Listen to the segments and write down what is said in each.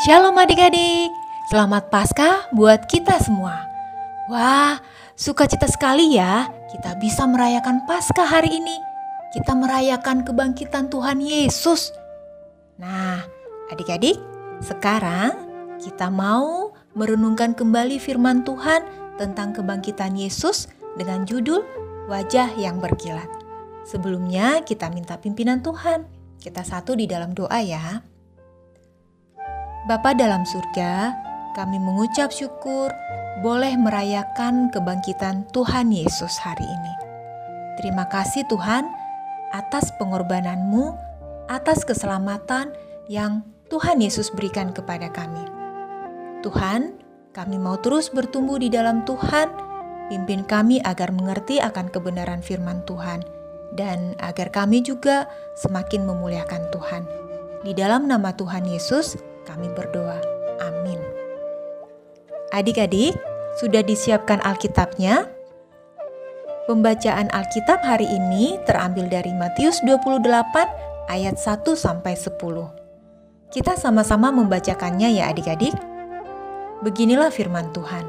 Shalom adik-adik, selamat Paskah buat kita semua. Wah, sukacita sekali ya kita bisa merayakan Paskah hari ini. Kita merayakan kebangkitan Tuhan Yesus. Nah, adik-adik, sekarang kita mau merenungkan kembali firman Tuhan tentang kebangkitan Yesus dengan judul Wajah yang Berkilat. Sebelumnya kita minta pimpinan Tuhan. Kita satu di dalam doa ya. Bapa dalam surga, kami mengucap syukur boleh merayakan kebangkitan Tuhan Yesus hari ini. Terima kasih Tuhan atas pengorbananmu, atas keselamatan yang Tuhan Yesus berikan kepada kami. Tuhan, kami mau terus bertumbuh di dalam Tuhan, pimpin kami agar mengerti akan kebenaran firman Tuhan, dan agar kami juga semakin memuliakan Tuhan. Di dalam nama Tuhan Yesus, kami berdoa. Amin. Adik-adik, sudah disiapkan Alkitabnya? Pembacaan Alkitab hari ini terambil dari Matius 28 ayat 1 sampai 10. Kita sama-sama membacakannya ya adik-adik. Beginilah firman Tuhan.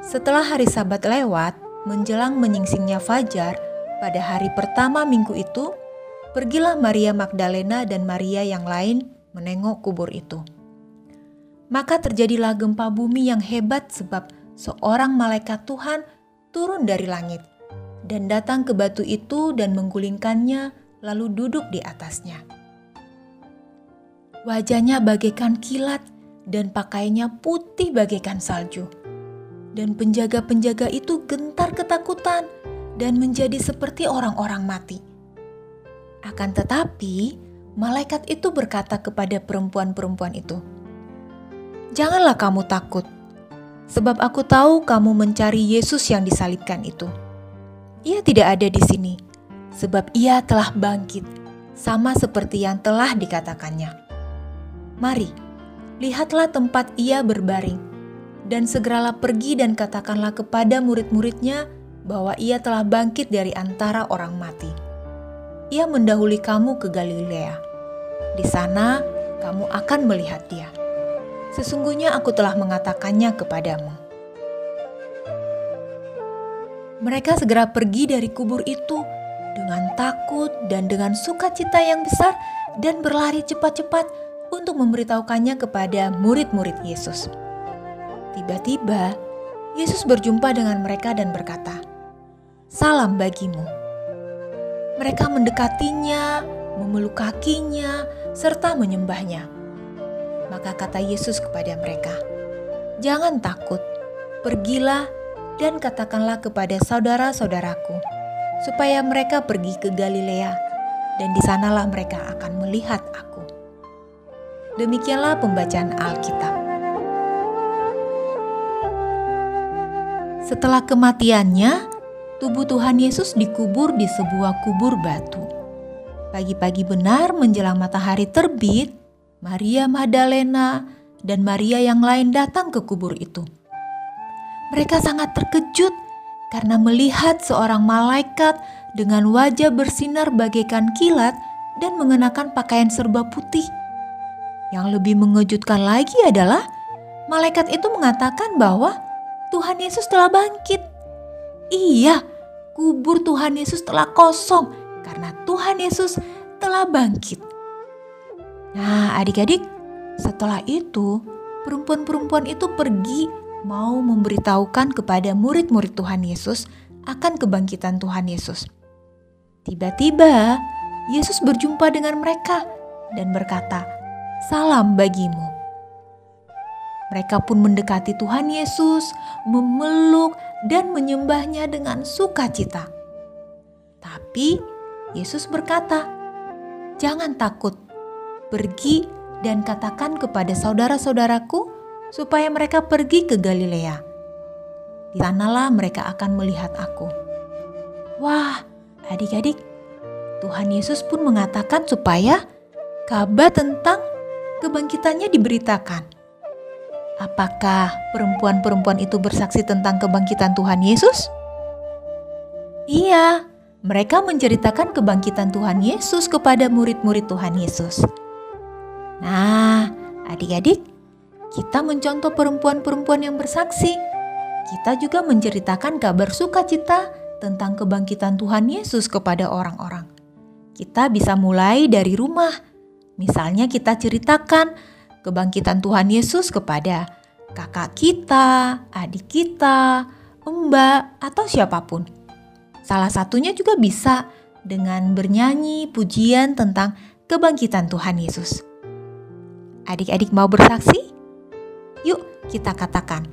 Setelah hari Sabat lewat, menjelang menyingsingnya fajar, pada hari pertama minggu itu, pergilah Maria Magdalena dan Maria yang lain menengok kubur itu. Maka terjadilah gempa bumi yang hebat sebab seorang malaikat Tuhan turun dari langit dan datang ke batu itu dan menggulingkannya lalu duduk di atasnya. Wajahnya bagaikan kilat dan pakaiannya putih bagaikan salju. Dan penjaga-penjaga itu gentar ketakutan dan menjadi seperti orang-orang mati. Akan tetapi, malaikat itu berkata kepada perempuan-perempuan itu, "Janganlah kamu takut, sebab aku tahu kamu mencari Yesus yang disalibkan itu. Ia tidak ada di sini, sebab ia telah bangkit, sama seperti yang telah dikatakannya. Mari, lihatlah tempat ia berbaring, dan segeralah pergi dan katakanlah kepada murid-muridnya bahwa ia telah bangkit dari antara orang mati. Ia mendahului kamu ke Galilea." Di sana kamu akan melihat dia. Sesungguhnya aku telah mengatakannya kepadamu. Mereka segera pergi dari kubur itu dengan takut dan dengan sukacita yang besar dan berlari cepat-cepat untuk memberitahukannya kepada murid-murid Yesus. Tiba-tiba, Yesus berjumpa dengan mereka dan berkata, "Salam bagimu." Mereka mendekatinya, memeluk kakinya, serta menyembahnya. Maka kata Yesus kepada mereka, "Jangan takut, pergilah dan katakanlah kepada saudara-saudaraku, supaya mereka pergi ke Galilea, dan di sanalah mereka akan melihat Aku." Demikianlah pembacaan Alkitab. Setelah kematiannya, tubuh Tuhan Yesus dikubur di sebuah kubur batu. Pagi-pagi benar menjelang matahari terbit, Maria Magdalena dan Maria yang lain datang ke kubur itu. Mereka sangat terkejut karena melihat seorang malaikat dengan wajah bersinar bagaikan kilat dan mengenakan pakaian serba putih. Yang lebih mengejutkan lagi adalah malaikat itu mengatakan bahwa Tuhan Yesus telah bangkit. Iya, kubur Tuhan Yesus telah kosong karena Tuhan Yesus telah bangkit. Nah, adik-adik, setelah itu perempuan-perempuan itu pergi mau memberitahukan kepada murid-murid Tuhan Yesus akan kebangkitan Tuhan Yesus. Tiba-tiba Yesus berjumpa dengan mereka dan berkata, "Salam bagimu." Mereka pun mendekati Tuhan Yesus, memeluk dan menyembahnya dengan sukacita. Tapi Yesus berkata, "Jangan takut, pergi dan katakan kepada saudara-saudaraku supaya mereka pergi ke Galilea. Di sanalah mereka akan melihat Aku." Wah, adik-adik, Tuhan Yesus pun mengatakan supaya kabar tentang kebangkitannya diberitakan. Apakah perempuan-perempuan itu bersaksi tentang kebangkitan Tuhan Yesus? Iya, mereka menceritakan kebangkitan Tuhan Yesus kepada murid-murid Tuhan Yesus. Nah, Adik-adik, kita mencontoh perempuan-perempuan yang bersaksi. Kita juga menceritakan kabar sukacita tentang kebangkitan Tuhan Yesus kepada orang-orang. Kita bisa mulai dari rumah. Misalnya kita ceritakan kebangkitan Tuhan Yesus kepada kakak kita, adik kita, mbak, atau siapa pun. Salah satunya juga bisa dengan bernyanyi pujian tentang kebangkitan Tuhan Yesus. Adik-adik mau bersaksi? Yuk kita katakan,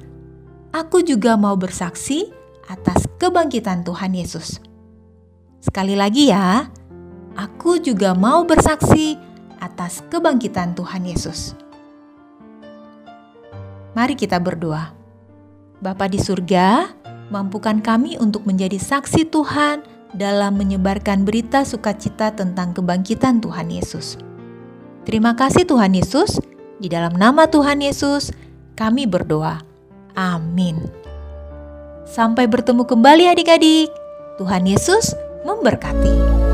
aku juga mau bersaksi atas kebangkitan Tuhan Yesus. Sekali lagi ya, aku juga mau bersaksi atas kebangkitan Tuhan Yesus. Mari kita berdoa. Bapa di surga, mampukan kami untuk menjadi saksi Tuhan dalam menyebarkan berita sukacita tentang kebangkitan Tuhan Yesus. Terima kasih Tuhan Yesus, di dalam nama Tuhan Yesus kami berdoa. Amin. Sampai bertemu kembali adik-adik. Tuhan Yesus memberkati.